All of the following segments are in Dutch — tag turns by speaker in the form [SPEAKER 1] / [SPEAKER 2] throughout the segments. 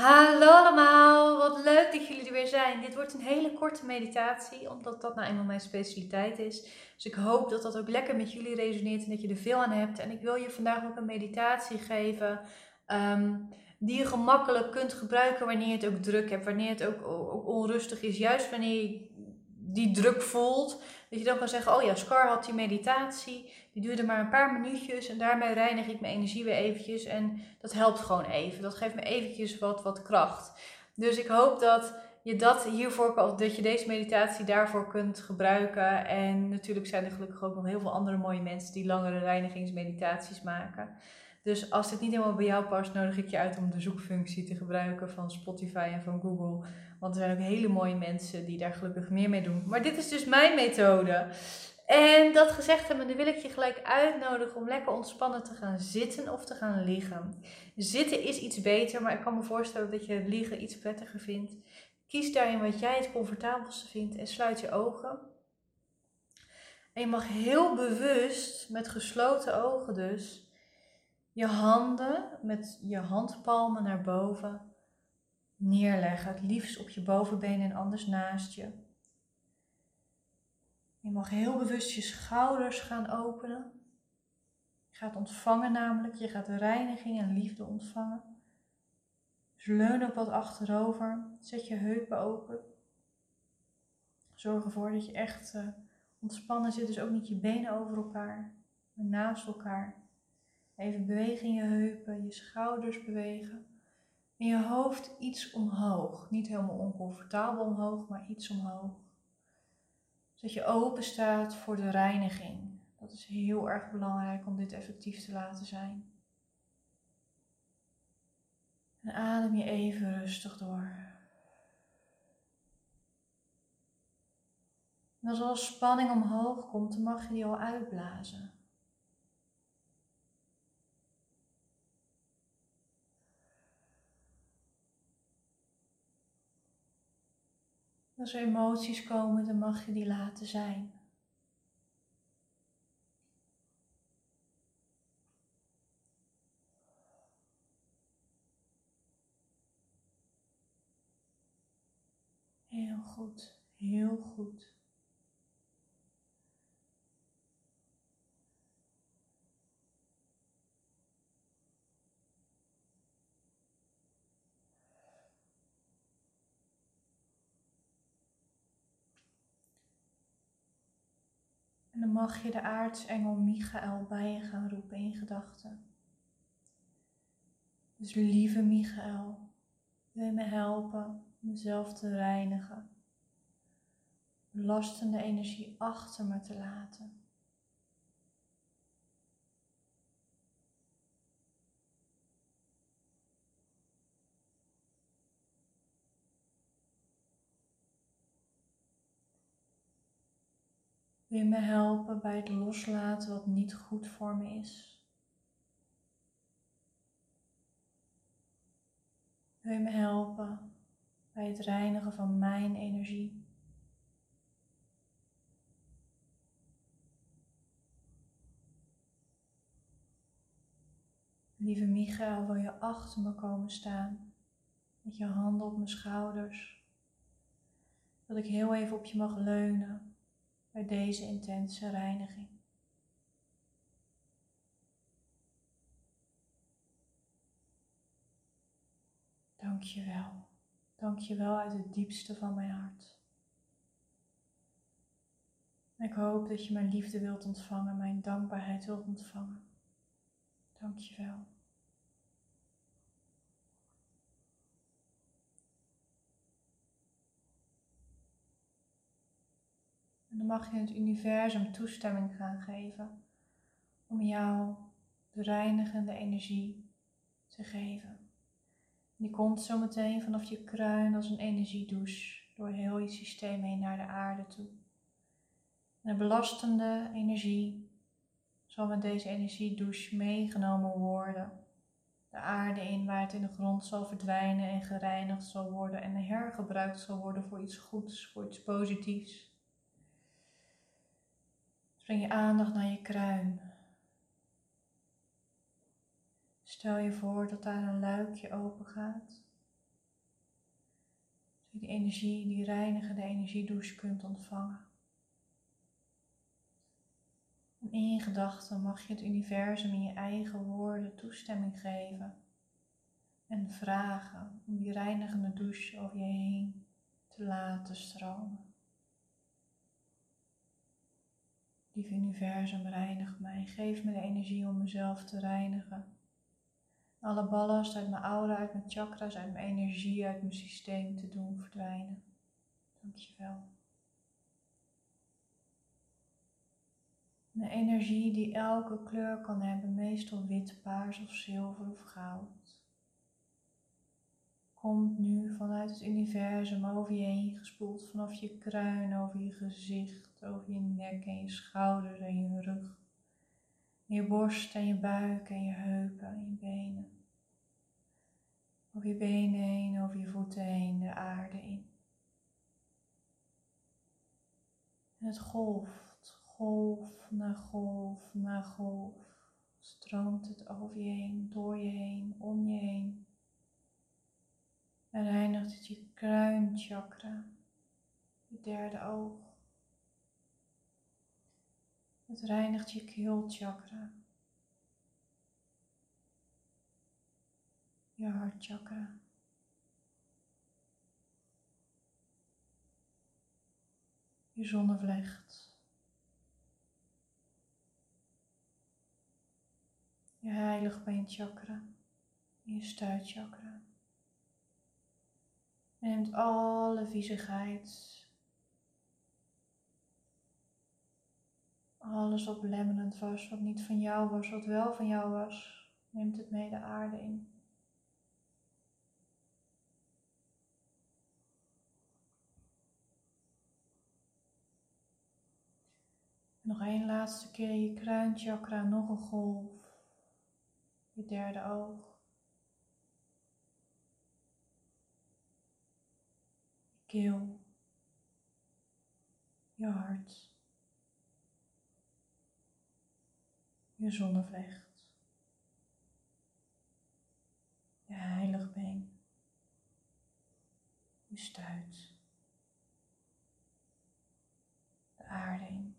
[SPEAKER 1] Hallo allemaal, wat leuk dat jullie er weer zijn. Dit wordt een hele korte meditatie, omdat dat nou eenmaal mijn specialiteit is. Dus ik hoop dat dat ook lekker met jullie resoneert en dat je er veel aan hebt. En ik wil je vandaag ook een meditatie geven ehm, die je gemakkelijk kunt gebruiken wanneer je het ook druk hebt, wanneer het ook, ook onrustig is. Juist wanneer je die druk voelt, dat je dan kan zeggen, oh ja, Scar had die meditatie, die duurde maar een paar minuutjes en daarmee reinig ik mijn energie weer eventjes en dat helpt gewoon even. Dat geeft me eventjes wat, wat kracht. Dus ik hoop dat je dat hiervoor, dat je deze meditatie daarvoor kunt gebruiken. En natuurlijk zijn er gelukkig ook nog heel veel andere mooie mensen die langere reinigingsmeditaties maken. Dus als dit niet helemaal bij jou past, nodig ik je uit om de zoekfunctie te gebruiken van Spotify en van Google. Want er zijn ook hele mooie mensen die daar gelukkig meer mee doen. Maar dit is dus mijn methode. En dat gezegd hebben, dan wil ik je gelijk uitnodigen om lekker ontspannen te gaan zitten of te gaan liggen. Zitten is iets beter, maar ik kan me voorstellen dat je liggen iets prettiger vindt. Kies daarin wat jij het comfortabelste vindt en sluit je ogen. En je mag heel bewust, met gesloten ogen dus, je handen met je handpalmen naar boven neerleggen. Het liefst op je bovenbeen en anders naast je. Je mag heel bewust je schouders gaan openen. Je gaat ontvangen namelijk, je gaat reiniging en liefde ontvangen. Dus leun ook wat achterover. Zet je heupen open. Zorg ervoor dat je echt uh, ontspannen zit, dus ook niet je benen over elkaar, maar naast elkaar. Even bewegen in je heupen, je schouders bewegen. En je hoofd iets omhoog. Niet helemaal oncomfortabel omhoog, maar iets omhoog. Zodat je open staat voor de reiniging. Dat is heel erg belangrijk om dit effectief te laten zijn. En adem je even rustig door. En als er spanning omhoog komt, dan mag je die al uitblazen. Als er emoties komen, dan mag je die laten zijn. Heel goed, heel goed. En dan mag je de aartsengel Michael bij je gaan roepen in gedachten. Dus lieve Michael, wil je me helpen mezelf te reinigen? Belastende energie achter me te laten. Wil je me helpen bij het loslaten wat niet goed voor me is? Wil je me helpen bij het reinigen van mijn energie? Lieve Michael, wil je achter me komen staan met je handen op mijn schouders? Dat ik heel even op je mag leunen bij deze intense reiniging. Dank je wel. Dank je wel uit het diepste van mijn hart. Ik hoop dat je mijn liefde wilt ontvangen, mijn dankbaarheid wilt ontvangen. Dank je wel. En dan mag je het universum toestemming gaan geven om jou de reinigende energie te geven. Die komt zo meteen vanaf je kruin als een energiedouche door heel je systeem heen naar de aarde toe. De belastende energie zal met deze energiedouche meegenomen worden. De aarde in waar het in de grond zal verdwijnen en gereinigd zal worden en hergebruikt zal worden voor iets goeds, voor iets positiefs. Breng je aandacht naar je kruin. Stel je voor dat daar een luikje open gaat. die energie, die reinigende energiedouche kunt ontvangen. En in gedachten mag je het universum in je eigen woorden toestemming geven en vragen om die reinigende douche over je heen te laten stromen. Lieve universum, reinig mij. Geef me de energie om mezelf te reinigen. Alle ballast uit mijn aura, uit mijn chakras, uit mijn energie, uit mijn systeem te doen verdwijnen. Dankjewel. Een energie die elke kleur kan hebben, meestal wit, paars of zilver of goud komt nu vanuit het universum over je heen gespoeld, vanaf je kruin, over je gezicht, over je nek en je schouders en je rug. je borst en je buik en je heupen en je benen. Over je benen heen, over je voeten heen, de aarde in. En het golft, golf na golf na golf, stroomt het over je heen, door je heen, om je heen. En reinigt het je kruinchakra, je derde oog. Het reinigt je keelchakra, je hartchakra. Je zonnevlecht. Je heiligbeenchakra. Je stuitchakra. Neemt alle viezigheid, alles wat belemmerend was, wat niet van jou was, wat wel van jou was, neemt het mee de aarde in. Nog één laatste keer je kruinchakra, nog een golf. Je derde oog. Keel, je hart, je zonnevlecht, je heiligbeen, je stuit, de aarding.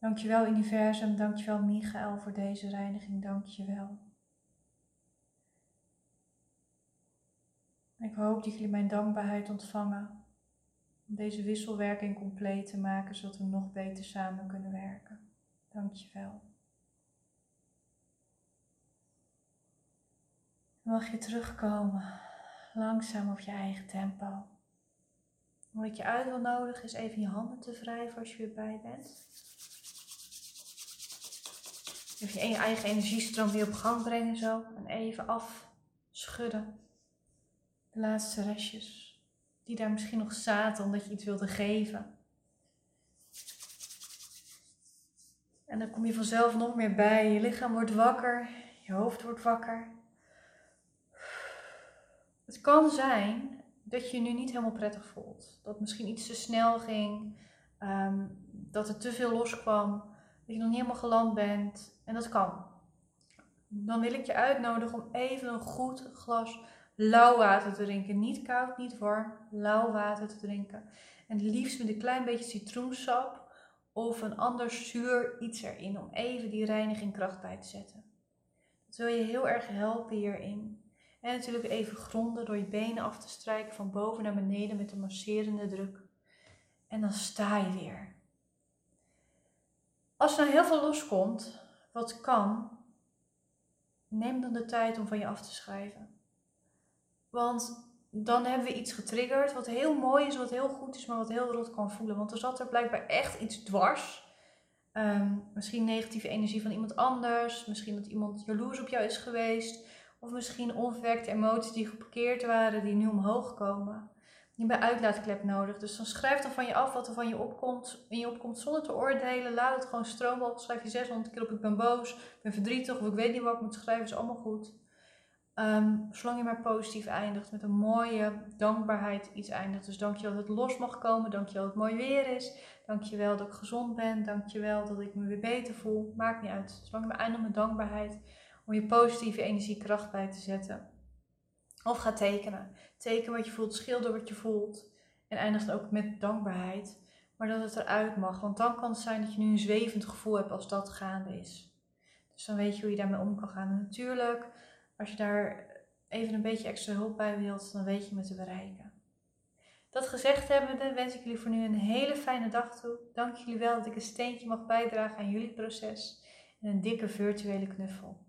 [SPEAKER 1] Dankjewel universum, dankjewel Michael voor deze reiniging, dankjewel. Ik hoop dat jullie mijn dankbaarheid ontvangen om deze wisselwerking compleet te maken, zodat we nog beter samen kunnen werken. Dankjewel. Dan mag je terugkomen, langzaam op je eigen tempo. Wat je uit wil nodigen is even je handen te wrijven als je weer bij bent. Even je eigen energiestroom weer op gang brengen zo. En even afschudden. De laatste restjes. Die daar misschien nog zaten omdat je iets wilde geven. En dan kom je vanzelf nog meer bij. Je lichaam wordt wakker. Je hoofd wordt wakker. Het kan zijn dat je je nu niet helemaal prettig voelt. Dat misschien iets te snel ging. Ehm, dat er te veel loskwam dat je nog niet helemaal geland bent. En dat kan. Dan wil ik je uitnodigen om even een goed glas lauw water te drinken. Niet koud, niet warm, lauw water te drinken. En het liefst met een klein beetje citroensap of een ander zuur iets erin om even die reiniging kracht bij te zetten. Dat wil je heel erg helpen hierin. En natuurlijk even gronden door je benen af te strijken van boven naar beneden met een masserende druk. En dan sta je weer. Als er nou heel veel loskomt, wat kan, neem dan de tijd om van je af te schrijven. Want dan hebben we iets getriggerd wat heel mooi is, wat heel goed is, maar wat heel rot kan voelen. Want er zat er blijkbaar echt iets dwars. Ehm, misschien negatieve energie van iemand anders. Misschien dat iemand jaloers op jou is geweest. Of misschien onverwerkte emoties die geparkeerd waren, die nu omhoog komen niet bij uitlaatklep nodig. Dus dan schrijf dan van je af wat er van je opkomt, in je opkomt zonder te oordelen. Laat het gewoon stromen op. Schrijf je 600 keer op ik ben boos, ik ben verdrietig of ik weet niet wat ik moet schrijven. is allemaal goed. Ehm, zolang je maar positief eindigt, met een mooie dankbaarheid iets eindigt. Dus dankjewel dat het los mag komen, dankjewel dat het mooi weer is, dankjewel dat ik gezond ben, dankjewel dat ik me weer beter voel. Maakt niet uit. Zolang je maar eindigt met dankbaarheid, om je positieve energie kracht bij te zetten. Of ga tekenen. Teken wat je voelt, schilder wat je voelt. En eindigt ook met dankbaarheid. Maar dat het eruit mag. Want dan kan het zijn dat je nu een zwevend gevoel hebt als dat gaande is. Dus dan weet je hoe je daarmee om kan gaan. En natuurlijk, als je daar even een beetje extra hulp bij wilt, dan weet je me te bereiken. Dat gezegd hebbende wens ik jullie voor nu een hele fijne dag toe. Dank jullie wel dat ik een steentje mag bijdragen aan jullie proces. En een dikke virtuele knuffel.